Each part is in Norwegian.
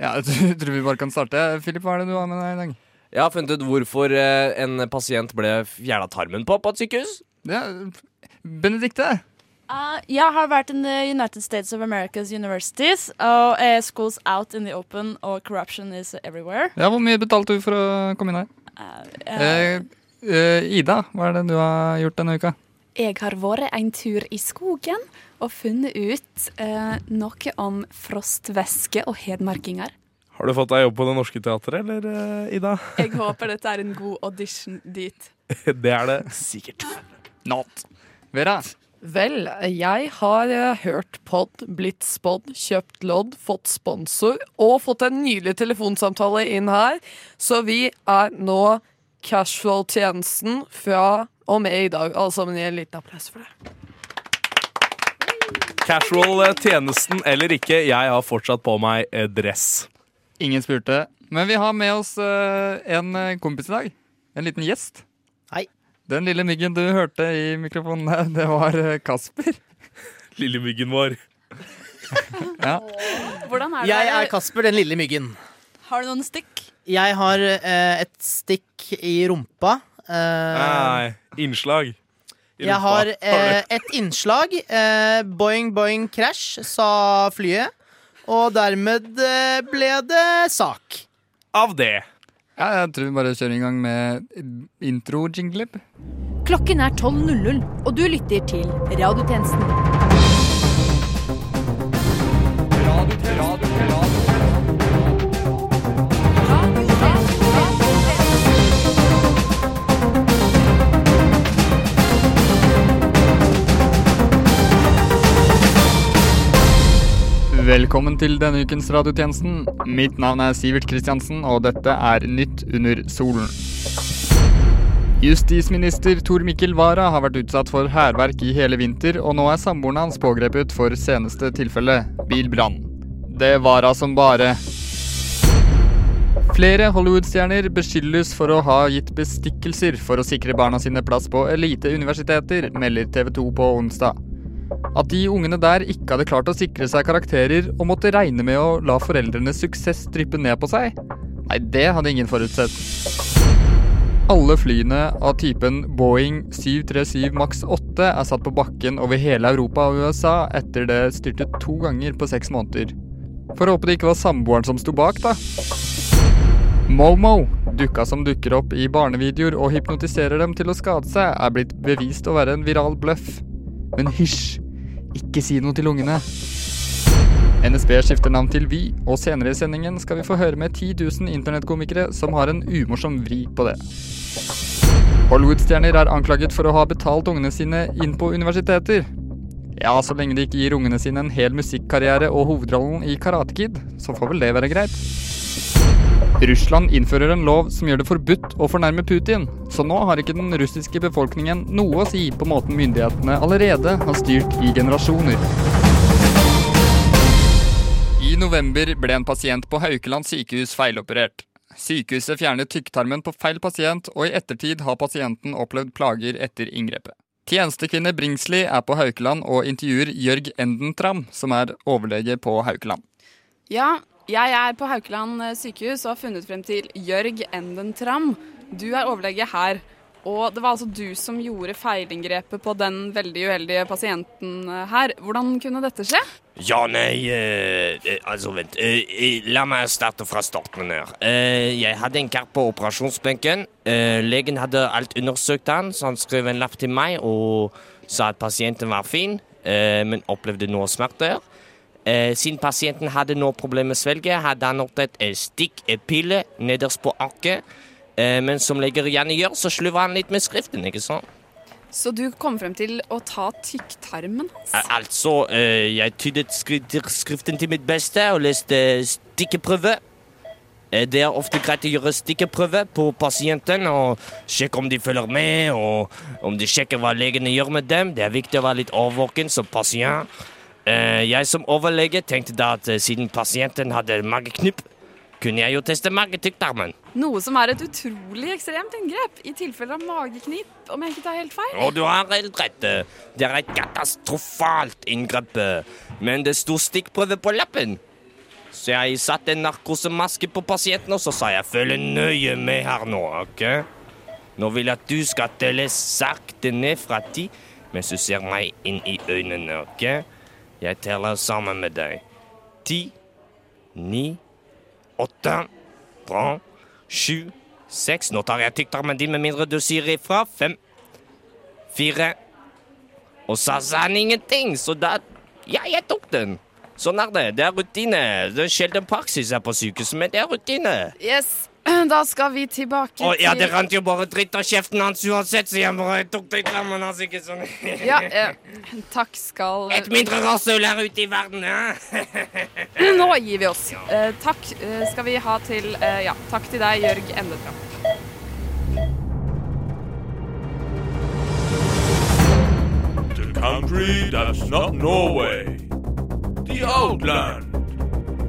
Ja, jeg tror vi bare kan starte. Filip, hva er det du har med deg i dag? Jeg har funnet ut hvorfor eh, en pasient ble fjerna tarmen på på et sykehus. Ja, Benedikte. Uh, jeg har vært in the United States of America's universities. Og uh, schools out in the open, og corruption is everywhere. Ja, Hvor mye betalte du for å komme inn her? Uh, Eh, eh, Ida, hva er det du har gjort denne uka? Jeg har vært en tur i skogen og funnet ut eh, noe om frostvæske og hedmarkinger. Har du fått deg jobb på Det Norske Teatret, eller, eh, Ida? Jeg håper dette er en god audition dit. Det er det sikkert. Not. Vera. Vel, jeg har eh, hørt pod, blitt spådd, kjøpt lodd, fått sponsor og fått en nylig telefonsamtale inn her. Så vi er nå Casual-tjenesten fra og med i dag. Alle sammen gi en liten applaus for det. Casual-tjenesten eller ikke, jeg har fortsatt på meg eh, dress. Ingen spurte. Men vi har med oss eh, en eh, kompis i dag. En liten gjest. Hei. Den lille myggen du hørte i mikrofonen, her, det var eh, Kasper. Lille myggen vår. Ja. Hvordan er det? Jeg er Kasper, den lille myggen. Har du noen stikk? Jeg har eh, et stikk i rumpa. Eh, Nei, innslag. jeg har eh, et innslag. Eh, boing, boing, crash, sa flyet. Og dermed eh, ble det sak. Av det. ja, jeg tror vi bare kjører i gang med intro-jingleb. Klokken er 12.00, og du lytter til Radiotjenesten. Velkommen til denne ukens radiotjenesten. Mitt navn er Sivert Kristiansen, og dette er Nytt under solen. Justisminister Tor Mikkel Wara har vært utsatt for hærverk i hele vinter, og nå er samboeren hans pågrepet for seneste tilfelle, bilbrann. Det Wara som bare. Flere Hollywood-stjerner beskyldes for å ha gitt bestikkelser for å sikre barna sine plass på eliteuniversiteter, melder TV 2 på onsdag. At de ungene der ikke hadde klart å sikre seg karakterer og måtte regne med å la foreldrenes suksess dryppe ned på seg? Nei, det hadde ingen forutsett. Alle flyene av typen Boeing 737 Max 8 er satt på bakken over hele Europa og USA etter det styrtet to ganger på seks måneder. Får håpe det ikke var samboeren som sto bak, da. Momo, dukka som dukker opp i barnevideoer og hypnotiserer dem til å skade seg, er blitt bevist å være en viral bløff. Men hysj, ikke si noe til ungene. NSB skifter navn til Vy, og senere i sendingen skal vi få høre med 10 000 internettkomikere som har en umorsom vri på det. Hollywood-stjerner er anklaget for å ha betalt ungene sine inn på universiteter. Ja, så lenge de ikke gir ungene sine en hel musikkarriere og hovedrollen i Karate Kid, så får vel det være greit. Russland innfører en lov som gjør det forbudt å fornærme Putin, så nå har ikke den russiske befolkningen noe å si på måten myndighetene allerede har styrt i generasjoner. I november ble en pasient på Haukeland sykehus feiloperert. Sykehuset fjernet tykktarmen på feil pasient, og i ettertid har pasienten opplevd plager etter inngrepet. Tjenestekvinne Bringsli er på Haukeland og intervjuer Jørg Endentram, som er overlege på Haukeland. Ja, jeg er på Haukeland eh, sykehus og har funnet frem til Jørg Enden Tram. Du er overlege her. Og det var altså du som gjorde feilinngrepet på den veldig uheldige pasienten eh, her. Hvordan kunne dette skje? Ja, nei eh, eh, Altså, vent. Eh, la meg starte fra starten her. Eh, jeg hadde en kar på operasjonsbenken. Legen hadde alt undersøkt han, så han skrev en lapp til meg og sa at pasienten var fin, men opplevde noe smerter. Eh, siden pasienten hadde noe problemer med svelget, hadde han opptatt en stikkpille nederst på arket. Eh, men som leger gjerne gjør, så slurver han litt med skriften, ikke sant? Så du kom frem til å ta tykktarmen hans? Al- Altså, eh, jeg tydet skriften til mitt beste og leste stikkeprøve. Eh, Det er ofte greit å gjøre stikkeprøve på pasienten og sjekke om de følger med, og om de sjekker hva legene gjør med dem. Det er viktig å være litt årvåken som pasient. Eh, Jeg som overlege tenkte da at eh, siden pasienten hadde mageknipp, kunne jeg jo teste magetykktarmen. Noe som er et utrolig ekstremt inngrep i tilfelle av mageknip, om jeg ikke tar helt feil. Og du har helt rett. eh, Det er et katastrofalt inngrep. Men det sto stikkprøve på lappen. Så jeg satte en narkosemaske på pasienten, og så sa jeg 'følg nøye med her nå', OK? Nå vil jeg at du skal telle sakte ned fra ti mens du ser meg inn i øynene, OK? Jeg teller sammen med deg. Ti, ni, åtte, bra, sju, seks Nå tar jeg tykktarmen din med mindre du sier ifra. Fem, fire Og så sa han ingenting, så da Ja, jeg tok den. Sånn er det. Det er rutine. Det er sjelden praksis her på sykehuset, men det er rutine. Yes, da skal vi tilbake til Å ja, det rant jo bare dritt av kjeften hans uansett, så jeg bare tok det i klemmen hans, ikke sånn. Ja, eh, takk skal Et mindre rasshøl her ute i verden, ja. Nå gir vi oss. Eh, takk eh, skal vi ha til eh, Ja, takk til deg, Jørg Endetram. The country that's not Norway. The Outland.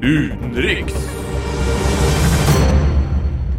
Utenriks.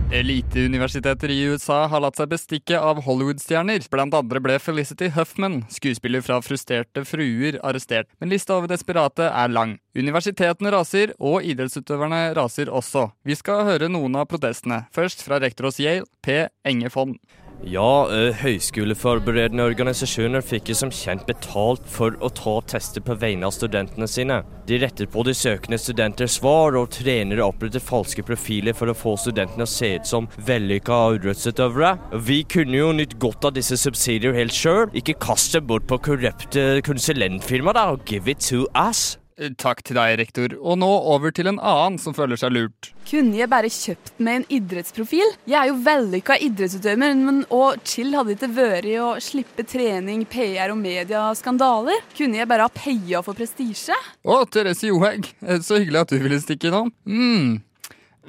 Eliteuniversiteter i USA har latt seg bestikke av Hollywood-stjerner. Blant andre ble Felicity Huffman, skuespiller fra Frustrerte fruer, arrestert. Men lista over desperate er lang. Universitetene raser, og idrettsutøverne raser også. Vi skal høre noen av protestene. Først fra rektor hos Yale, P. Engefond. Ja, eh, høyskoleforberedende organisasjoner fikk som kjent betalt for å ta tester på vegne av studentene sine. De retter på de søkende studenters svar, og trenere oppretter falske profiler for å få studentene å se ut som vellykka idrettsutøvere. Vi kunne jo nytt godt av disse subsidier helt sjøl. Ikke kast dem bort på korrupte konsulentfirmaer, da, og give it to us. Takk til deg, rektor. Og nå over til en annen som føler seg lurt. Kunne jeg bare kjøpt meg en idrettsprofil? Jeg er jo vellykka idrettsutøver, men og chill hadde ikke vært å slippe trening, PR og mediaskandaler? Kunne jeg bare ha peia for prestisje? Å, Therese Johaug. Så hyggelig at du ville stikke innom. Mm.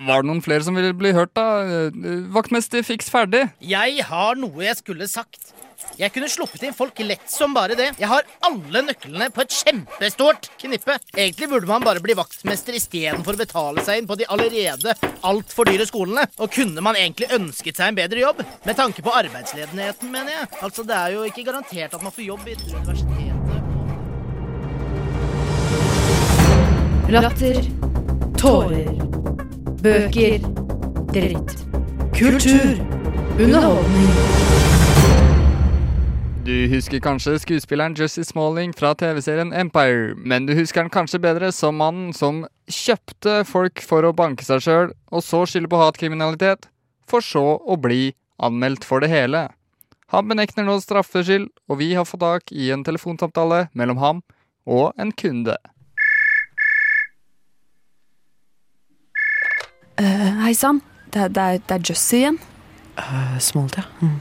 Var det noen flere som ville bli hørt, da? Vaktmester, fiks ferdig. Jeg har noe jeg skulle sagt. Jeg kunne sluppet inn folk lett som bare det. Jeg har alle nøklene på et kjempestort knippe. Egentlig burde man bare bli vaktmester istedenfor å betale seg inn på de allerede altfor dyre skolene. Og kunne man egentlig ønsket seg en bedre jobb? Med tanke på arbeidsledigheten, mener jeg. Altså, Det er jo ikke garantert at man får jobb etter universitetet. Latter. Tårer. Bøker. Dritt. Kultur. Underholdning. Du husker kanskje skuespilleren Jussie Smalling fra TV-serien Empire, men du husker han kanskje bedre som mannen som kjøpte folk for å banke seg sjøl, og så skylde på hatkriminalitet, for så å bli anmeldt for det hele. Han benekter nå straffskyld, og vi har fått tak i en telefonsamtale mellom ham og en kunde. Uh, Hei sann, det, er- det, det er Jussie igjen. Smalt, ja. Mm.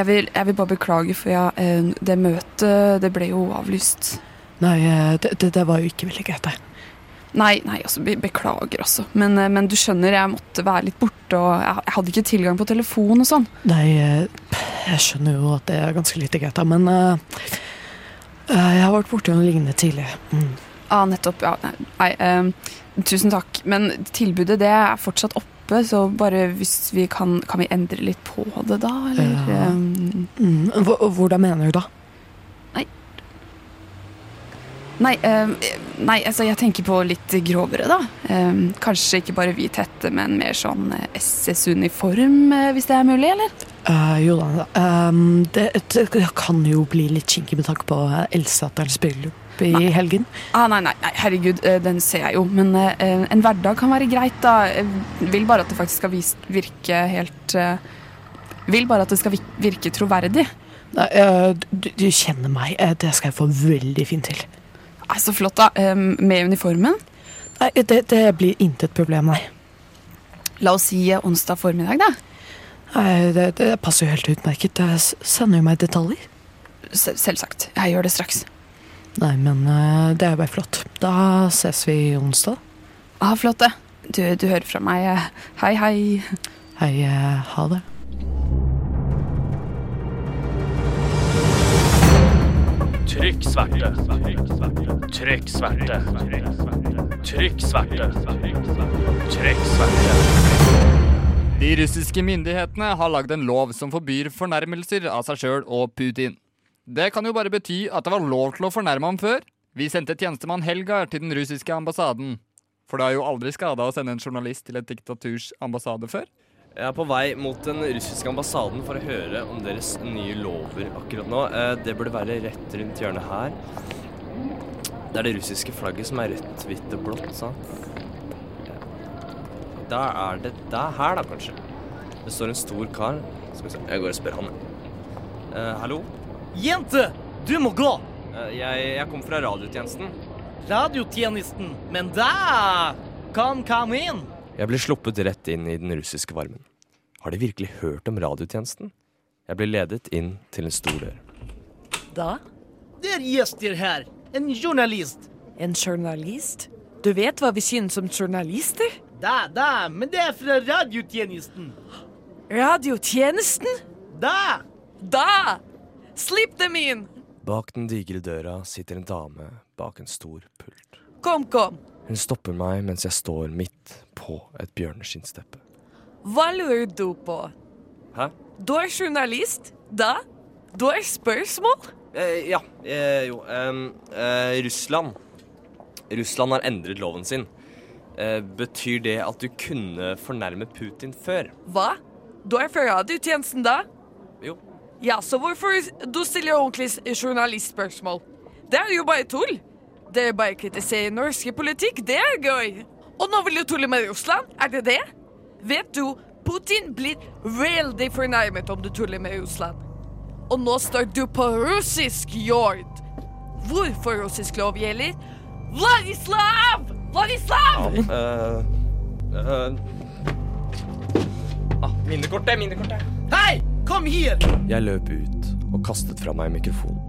Jeg vil, jeg vil bare beklage, for jeg, eh, det møtet det ble jo avlyst. Nei, eh, det, det, det var jo ikke veldig greit, det. Nei, nei, altså, beklager også. Men, eh, men du skjønner, jeg måtte være litt borte, og jeg, hadde ikke tilgang på telefon og sånn. Nei, jeg skjønner jo at det er ganske lite greit, da, men eh, jeg har vært borti noe lignende tidligere. Mm. Ja, nettopp. Ja, nei, nei uh, tusen takk. Men tilbudet det er fortsatt oppe, så bare hvis vi kan Kan vi endre litt på det, da? Eller? Ja. eh, Mm. Hvordan mener du da? Nei, eh, nei, altså jeg tenker på litt grovere, da. Um, kanskje ikke bare hvit hette, men mer sånn SS-uniform, hvis det er mulig, eller? Uh, jo da, Um, det, det kan jo bli litt kinkig med tanke på uh, Elsaterens i helgen. Ah, nei, nei, nei, herregud, eh, den ser jeg jo. Men eh, en hverdag kan være greit, da. Jeg vil bare at det faktisk skal virke helt eh, Vil bare at det skal virke troverdig. Nei, eh, du, du kjenner meg, eh, det skal jeg få veldig fint til. Nei, Så flott, da. Eh, med uniformen. Nei, det, det blir intet problem, nei. La oss si onsdag formiddag, da. Nei, det, det passer jo helt utmerket. Det sender jo meg detaljer. Se selvsagt. Jeg gjør det straks. Nei, men eh, det er jo bare flott. Da ses vi onsdag. Ah, flott, det. Du, du hører fra meg. Hei, hei. Hei, eh, ha det. Trykk sverte. Trykk sverte. Trykk sverte. Trykk sverte. De russiske myndighetene har lagd en lov som forbyr fornærmelser av seg sjøl og Putin. Det kan jo bare bety at det var lov til å fornærme ham før. Vi sendte tjenestemann Helgar til den russiske ambassaden. For det har jo aldri skada å sende en journalist til et diktaturs ambassade før. Jeg er på vei mot den russiske ambassaden for å høre om deres nye lover akkurat nå. Eh, Det burde være rett rundt hjørnet her. Det er det russiske flagget som er rødt, hvitt og blått, sant? Da er det Det er her, da, kanskje. Det står en stor kar. Skal vi se, jeg går og spør han. Eh, hallo? Jente, du må gå! Eh, jeg, jeg kom fra radiotjenesten. Radiotjenesten. Men da Kom, kom inn. Jeg ble sluppet rett inn i den russiske varmen. Har de virkelig hørt om radiotjenesten? Jeg ble ledet inn til en stor dør. Da? Det er gjester her. En journalist. En journalist? Du vet hva vi synes om journalister? Da, da, men det er fra radiotjenesten. Radiotjenesten? Da! Da! Slipp dem inn! Bak den digre døra sitter en dame bak en stor pult. Kom, kom. Hun stopper meg mens jeg står midt på et bjørneskinnsteppe. Hva lurer du på? Hæ? Du er journalist? Da? Du har spørsmål? Eh, ja, eh, jo ehm, eh, Russland. Russland har endret loven sin. Eh, betyr det at du kunne fornærme Putin før? Hva? Du er fra radiotjenesten da? Ja, så hvorfor du stiller ordentlig journalistspørsmål? Det er jo bare tull. Det er bare kritiserer norsk politikk, det er gøy. Og nå vil du tulle med Russland, er det det? Vet du, Putin blir veldig fornærmet om du tuller med Russland. Og nå står du på russisk jord. Hvorfor russisk lov gjelder? Vladislav! Vladislav! Ja, uh, uh, ah, minnekortet, minnekortet. Hei, kom her! Jeg løp ut og kastet fra meg mikrofonen.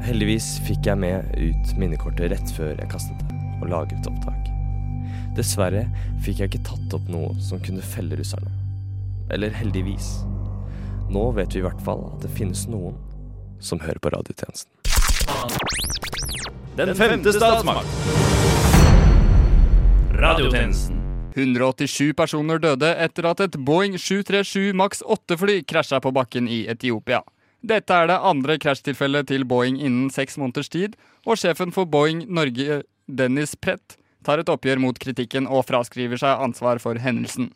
Heldigvis fikk jeg med ut minnekortet rett før jeg kastet det, og lagret opptak. Dessverre fikk jeg ikke tatt opp noe som kunne felle russerne. Eller heldigvis. Nå vet vi i hvert fall at det finnes noen som hører på radiotjenesten. Den femte statsmakt. Radiotjenesten. 187 personer døde etter at et Boeing 737 Max 8-fly krasja på bakken i Etiopia. Dette er det andre krasjtilfellet til Boeing innen seks måneders tid, og sjefen for Boeing Norge, Dennis Prett, tar et oppgjør mot kritikken og fraskriver seg ansvar for hendelsen.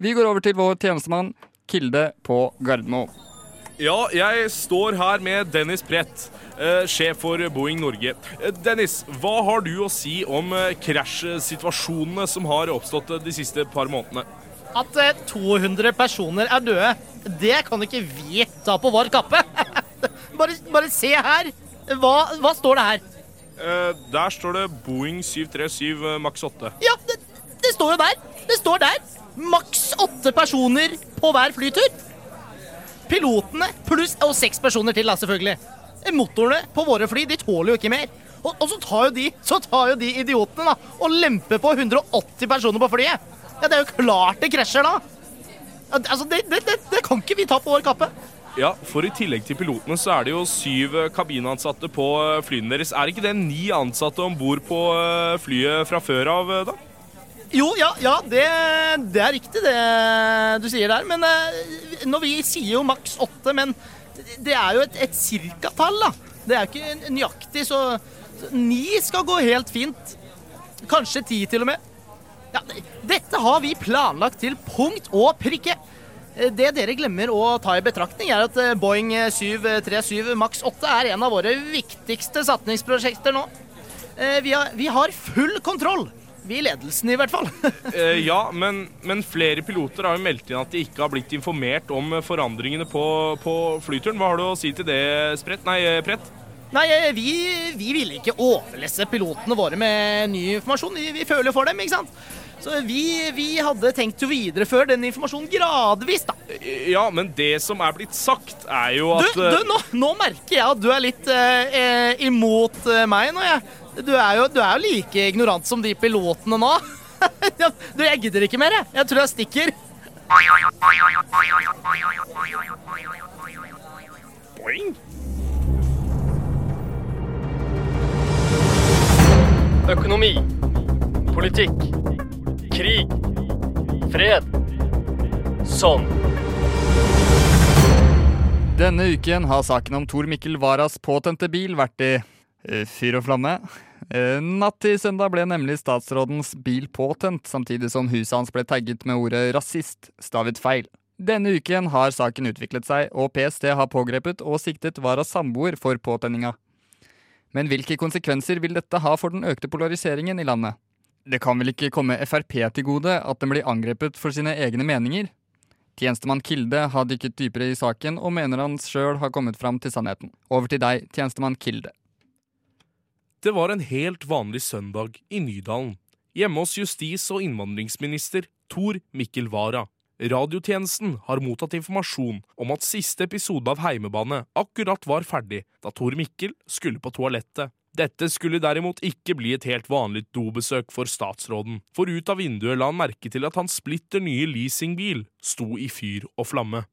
Vi går over til vår tjenestemann Kilde på Gardermoen. Ja, jeg står her med Dennis Prett, eh, sjef for Boeing Norge. Eh, Dennis, hva har du å si om eh, krasjsituasjonene som har oppstått de siste par månedene? At eh, 200 personer er døde, det kan ikke vi ta på vår kappe. bare, bare se her. Hva, hva står det her? Der står det Boeing 737 Max 8. Ja, det, det står jo der. Det står der. Maks åtte personer på hver flytur. Pilotene pluss og seks personer til, da, selvfølgelig. Motorene på våre fly de tåler jo ikke mer. Og, og så, tar jo de, så tar jo de idiotene da, og lemper på 180 personer på flyet. Ja, Det er jo klart det krasjer da. Altså, det, det, det, det kan ikke vi ta på vår kappe. Ja, for i tillegg til pilotene så er det jo syv eh, kabinansatte på eh, flyene deres. Er ikke det ni ansatte om bord på eh, flyet fra før av, da? Jo, ja, ja det, det er riktig det du sier der. Men når vi sier jo maks åtte, men det er jo et, et cirkatall, da. Det er jo ikke nøyaktig, så, så ni skal gå helt fint. Kanskje ti til og med. Ja, dette har vi planlagt til punkt og prikke. Det dere glemmer å ta i betraktning, er at eh, Boeing 737 Max 8 er en av våre viktigste satningsprosjekter nå. Eh, Vi har, vi har full kontroll. Vi i ledelsen, i hvert fall. Eh, ja, men, men flere piloter har jo meldt inn at de ikke har blitt informert om eh, forandringene på, på flyturen. Hva har du å si til det, Sprett? Nei, Prett? Nei, eh, vi, vi ville ikke overlesse pilotene våre med ny informasjon. Vi, vi føler for dem, ikke sant? Så vi, vi hadde tenkt å videreføre den informasjonen gradvis, da. Ja, men det som er blitt sagt, er jo at Du, du nå, nå merker jeg at du er litt eh, imot meg nå, jeg. Du er, jo, du er jo like ignorant som de pilotene nå. Du, jeg gidder ikke mer, jeg. Jeg tror jeg stikker. Boing. Økonomi. Politikk. Krig. Fred. Sånn. Denne uken har saken om Tor Mikkel Waras påtente bil vært i fyr og flamme. Eh, Natt til søndag ble nemlig statsrådens bil påtent, samtidig som huset hans ble tagget med ordet 'rasist', stavet feil. Denne uken har saken utviklet seg, og PST har pågrepet og siktet Varas samboer for påtenninga. Men hvilke konsekvenser vil dette ha for den økte polariseringen i landet? Det kan vel ikke komme Frp til gode at den blir angrepet for sine egne meninger? Tjenestemann Kilde har dykket dypere i saken og mener han sjøl har kommet fram til sannheten. Over til deg, tjenestemann Kilde. Det var en helt vanlig søndag i Nydalen, hjemme hos justis- og innvandringsminister Tor Mikkel Wara. Radiotjenesten har mottatt informasjon om at siste episode av Heimebane akkurat var ferdig da Tor Mikkel skulle på toalettet. Dette skulle derimot ikke bli et helt vanlig dobesøk for statsråden, for ut av vinduet la han merke til at hans splitter nye leasingbil sto i fyr og flamme.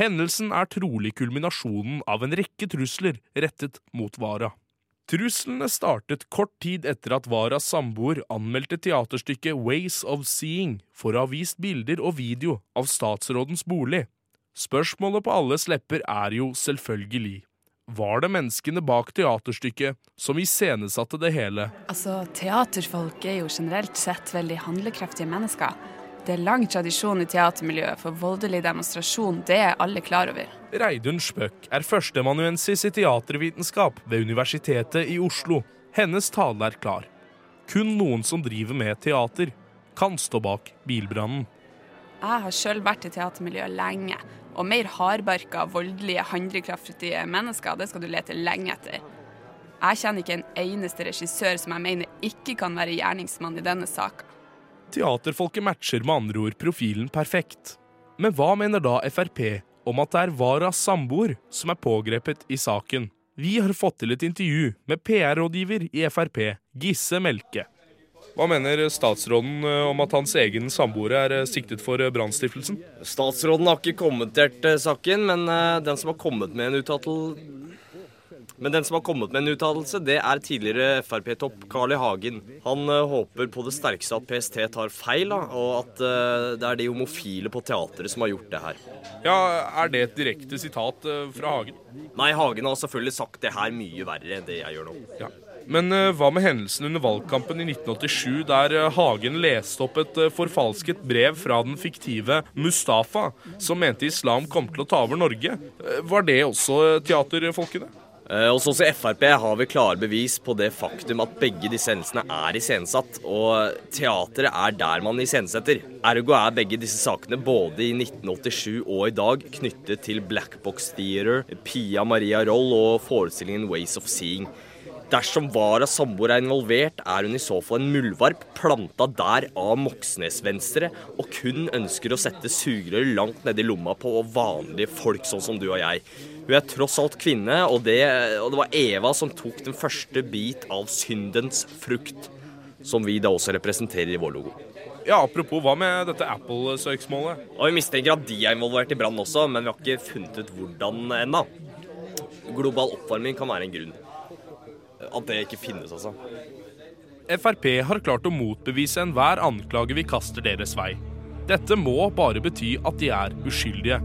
Hendelsen er trolig kulminasjonen av en rekke trusler rettet mot Wara. Truslene startet kort tid etter at Varas samboer anmeldte teaterstykket Ways of Seeing for å ha vist bilder og video av statsrådens bolig. Spørsmålet på alles lepper er jo selvfølgelig var det menneskene bak teaterstykket som iscenesatte det hele? Altså, Teaterfolk er jo generelt sett veldig handlekraftige mennesker. Det er lang tradisjon i teatermiljøet for voldelig demonstrasjon, det er alle klar over. Reidun Spøk er førsteamanuensis i teatervitenskap ved Universitetet i Oslo. Hennes tale er klar. Kun noen som driver med teater, kan stå bak bilbrannen. Jeg har sjøl vært i teatermiljøet lenge, og mer hardbarka, voldelige, handlekraftige mennesker, det skal du lete lenge etter. Jeg kjenner ikke en eneste regissør som jeg mener ikke kan være gjerningsmann i denne saka. Teaterfolket matcher med andre ord profilen perfekt. Men hva mener da Frp om at det er Varas samboer som er pågrepet i saken? Vi har fått til et intervju med PR-rådgiver i Frp, Gisse Melke. Hva mener statsråden eh, om at hans egen samboer er eh, siktet for eh, brannstiftelsen? Statsråden har ikke kommentert saken, men den som har kommet med en uttalelse men den som har kommet med en uttalelse, det er tidligere Frp-topp Carl I. Hagen. Han eh, håper på det sterkeste at PST tar feil, da, og at eh, det er de homofile på teatret som har gjort det her. Ja, Er det et direkte sitat eh, fra Hagen? Nei, Hagen har selvfølgelig sagt det her mye verre enn det jeg gjør nå. Ja. Men hva med hendelsen under valgkampen i 1987, der Hagen leste opp et forfalsket brev fra den fiktive Mustafa, som mente islam kom til å ta over Norge? Var det også teaterfolkene? Eh, oss i Frp har vi klare bevis på det faktum at begge disse hendelsene er iscenesatt, og teateret er der man iscenesetter. Ergo er begge disse sakene både i 1987 og i dag knyttet til Black Box Theater, Pia Maria Roll og forestillingen Ways of Seeing. Dersom Varas samboer er involvert, er hun i så fall en muldvarp planta der av Moxnes-venstre, og kun ønsker å sette sugerør langt nedi lomma på vanlige folk sånn som du og jeg. Hun er tross alt kvinne, og det, og det var Eva som tok den første bit av syndens frukt, som vi da også representerer i vår logo. Ja, Apropos, hva med dette Apple-søksmålet? Og Vi mistenker at de er involvert i brannen også, men vi har ikke funnet ut hvordan ennå. Global oppvarming kan være en grunn. At det ikke finnes, altså. Frp har klart å motbevise enhver anklage vi kaster deres vei. Dette må bare bety at de er uskyldige.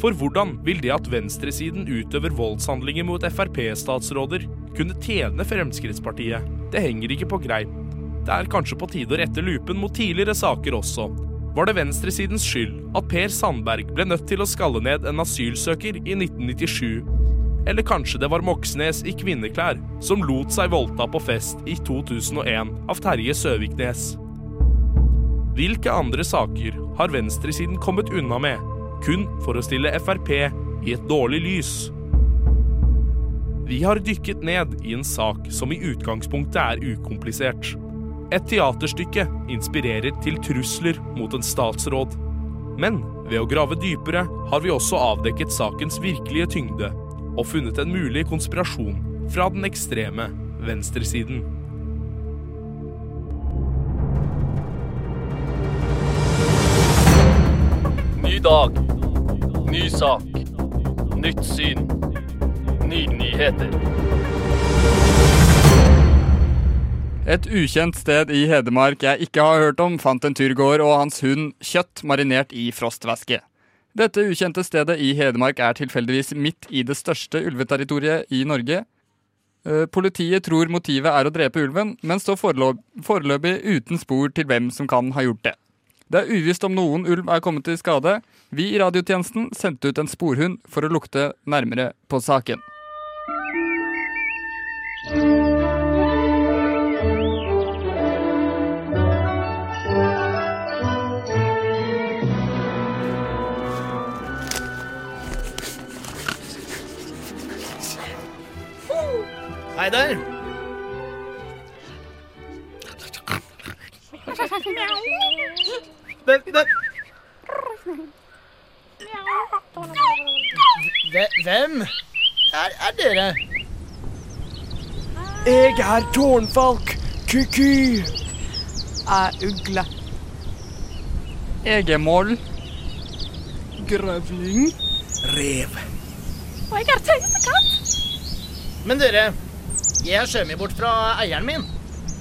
For hvordan vil det at venstresiden utøver voldshandlinger mot Frp-statsråder, kunne tjene Fremskrittspartiet? Det henger ikke på greip. Det er kanskje på tide å rette lupen mot tidligere saker også. Var det venstresidens skyld at Per Sandberg ble nødt til å skalle ned en asylsøker i 1997? Eller kanskje det var Moxnes i kvinneklær som lot seg voldta på fest i 2001 av Terje Søviknes? Hvilke andre saker har venstresiden kommet unna med, kun for å stille Frp i et dårlig lys? Vi har dykket ned i en sak som i utgangspunktet er ukomplisert. Et teaterstykke inspirerer til trusler mot en statsråd. Men ved å grave dypere har vi også avdekket sakens virkelige tyngde og funnet en mulig konspirasjon fra den ekstreme venstresiden. Ny dag. Ny sak. Nytt syn. Nye nyheter. Et ukjent sted i Hedmark jeg ikke har hørt om, fant en turgåer og hans hund kjøtt marinert i frostvæske. Dette ukjente stedet i Hedmark er tilfeldigvis midt i det største ulveterritoriet i Norge. Eh, Politiet tror motivet er å drepe ulven, men står foreløpig uten spor til hvem som kan ha gjort det. Det er uvisst om noen ulv er kommet til skade. Vi i radiotjenesten sendte ut en sporhund for å lukte nærmere på saken. Hei der. Hvem hvem- er, er dere? Jeg er tårnfalk. Kuku. Er ugle. Jeg er moll. Grøvling. Rev. Og jeg er tøysekatt. Men dere, jeg har kommet bort fra eieren min.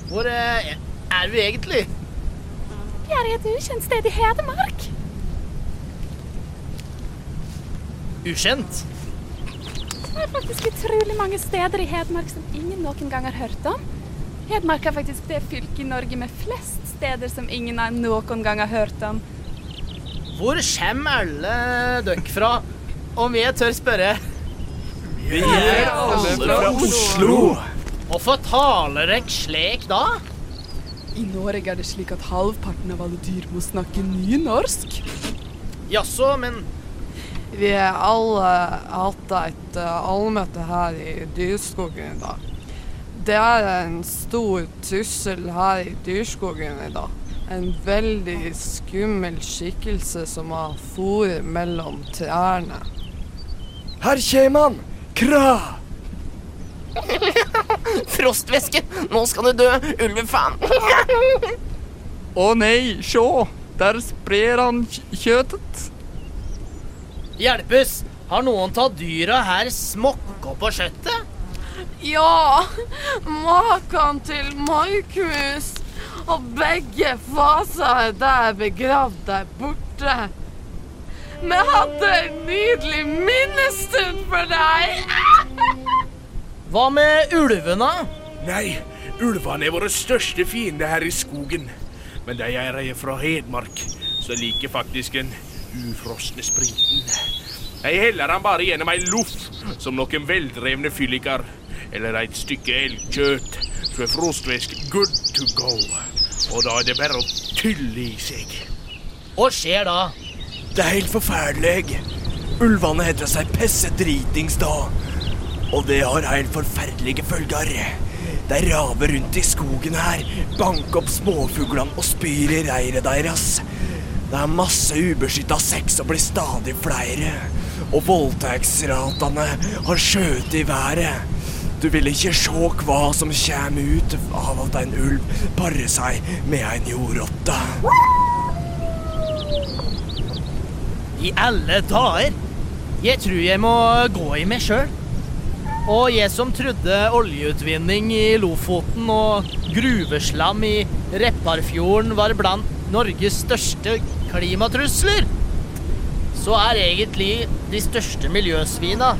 Hvor eh, er vi egentlig? Vi er i et ukjent sted i Hedmark. Ukjent. Det er faktisk utrolig mange steder i Hedmark som ingen noen gang har hørt om. Hedmark er faktisk det fylket i Norge med flest steder som ingen noen gang har hørt om. Hvor kommer alle dere fra, om jeg tør spørre? Vi er alle fra Oslo. Hvorfor taler dere slik da? I Norge er det slik at halvparten av alle dyr må snakke nynorsk. Jaså, men Vi har alle hatt et uh, allmøte her i Dyrskogen i dag. Det er en stor trussel her i Dyrskogen i dag. En veldig skummel skikkelse som har fôret mellom trærne. Her kommer han! Kra! Frostvæske! Nå skal du dø, ulvefaen! Å nei, sjå! Der sprer han kj- kjøttet. hjelpes! Har noen tatt dyra her smokka på kjøttet? Ja! Maken til markhus! Og begge faser er der begravd der borte. Vi hadde en nydelig minnestund for deg! Hva med ulvene? Nei, ulvene er våre største fiende her i skogen. Men jeg er fra Hedmark, så liker faktisk den ufrosne spriten. Jeg heller den bare gjennom ei loff, som noen veldrevne fylliker. Eller et stykke elgkjøtt, så er frostvæsk good to go. Og da er det bare å tylle i seg. Hva skjer da? Det er helt forferdelig. Ulvene heter seg pesse dritings da. Og det har helt forferdelige følger. De raver rundt i skogen her, banker opp småfuglene og spyr i reiret deres. Det er masse ubeskytta sex og blir stadig flere. Og voldtektsratene har skjøt i været. Du vil ikke se hva som kommer ut av at en ulv parer seg med en jordrotte. I alle dager! Jeg tror jeg må gå i meg sjøl. Og jeg som trodde oljeutvinning i Lofoten og gruveslam i Repparfjorden var blant Norges største klimatrusler, så er egentlig de største miljøsvina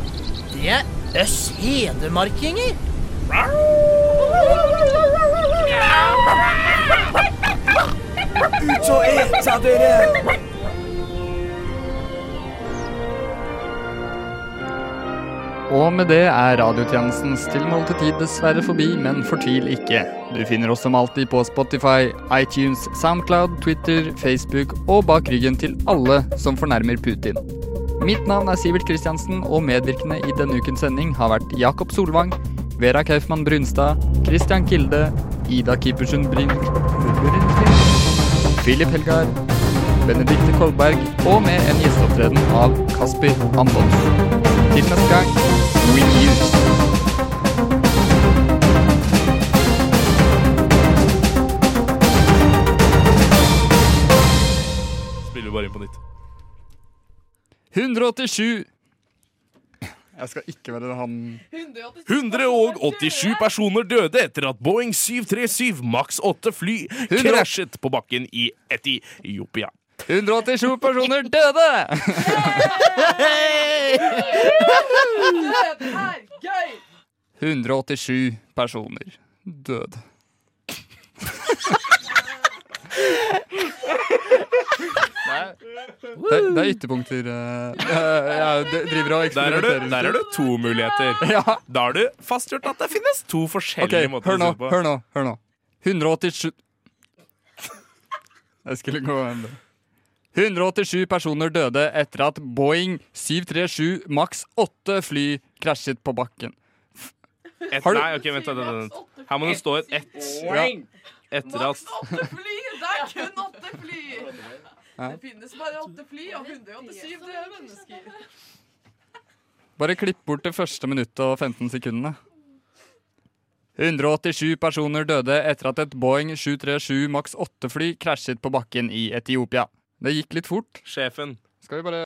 det er oss hedmarkinger. Ut og eta dere! Og med det er radiotjenestens tilmålte tid dessverre forbi, men fortvil ikke. Du finner oss som alltid på Spotify, iTunes, Soundcloud, Twitter, Facebook og bak ryggen til alle som fornærmer Putin. Mitt navn er Sivert Kristiansen, og medvirkende i denne ukens sending har vært Jakob Solvang, Vera Kaufmann Brunstad, Christian Kilde, Ida Kipersund Brink, Philip Helgar, Benedikte Kolberg og med en gjesteopptreden av Kasper Antonsen. Til neste gang, We News. Spiller bare inn på nytt. 187 Jeg skal ikke være han 187 personer døde etter at Boeing 737 Max 8 fly krasjet på bakken i Etiopia. 187 personer døde! Gøy! 187 personer døde. Det er, det er ytterpunkter. eh, eh, jeg driver og Der er, du, eksperimenterer. der er du to muligheter. Ja. Da har du fastgjort at det finnes to Ok, forskjellige måter hør nå, hør nå, hør nå. 187 Jeg skulle gå enda. 187 personer døde etter at Boeing 737 maks 8 fly krasjet på bakken. Et, nei, ok, vent, vent, vent, vent. Her må det stå et ett. Ja. Etter at Åtte fly! Det er kun åtte fly! Det finnes bare åtte fly, og 187 det er mennesker. Bare klipp bort det første minuttet og 15 sekundene. 187 personer døde etter at et Boeing 737 maks 8-fly krasjet på bakken i Etiopia. Det gikk litt fort. Sjefen. Skal vi bare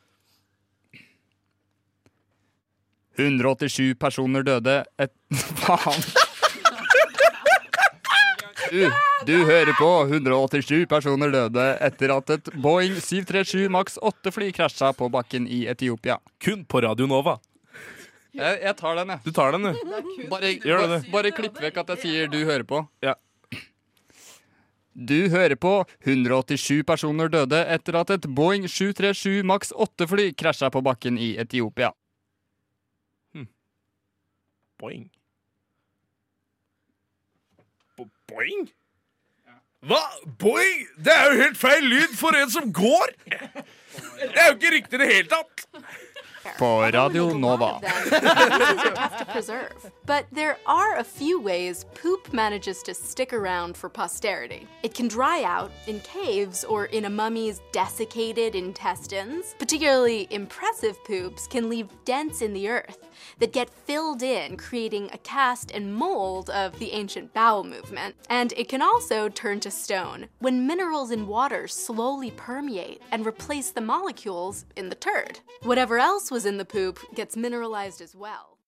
187 personer døde et... Faen. Du, du hører på 187 personer døde etter at et Boeing 737 maks 8-fly krasja på bakken i Etiopia. Kun på Radio Nova. Jeg, jeg tar den, jeg. Du tar den, du. Bare, bare, bare klipp vekk at jeg sier 'du hører på'. Ja. Du hører på 187 personer døde etter at et Boeing 737 Max 8-fly krasja på bakken i Etiopia. Boeing? Bo Boeing? Hva? Boing? Det er jo helt feil lyd for en som går! Det er jo ikke riktig i det hele tatt! På Radio Nova. Pieces are tough to preserve. But there are a few ways poop manages to stick around for posterity. It can dry out in caves or in a mummy's desiccated intestines. Particularly impressive poops can leave dents in the earth that get filled in, creating a cast and mold of the ancient bowel movement. And it can also turn to stone when minerals in water slowly permeate and replace the molecules in the turd. Whatever else was in the poop gets mineralized as well.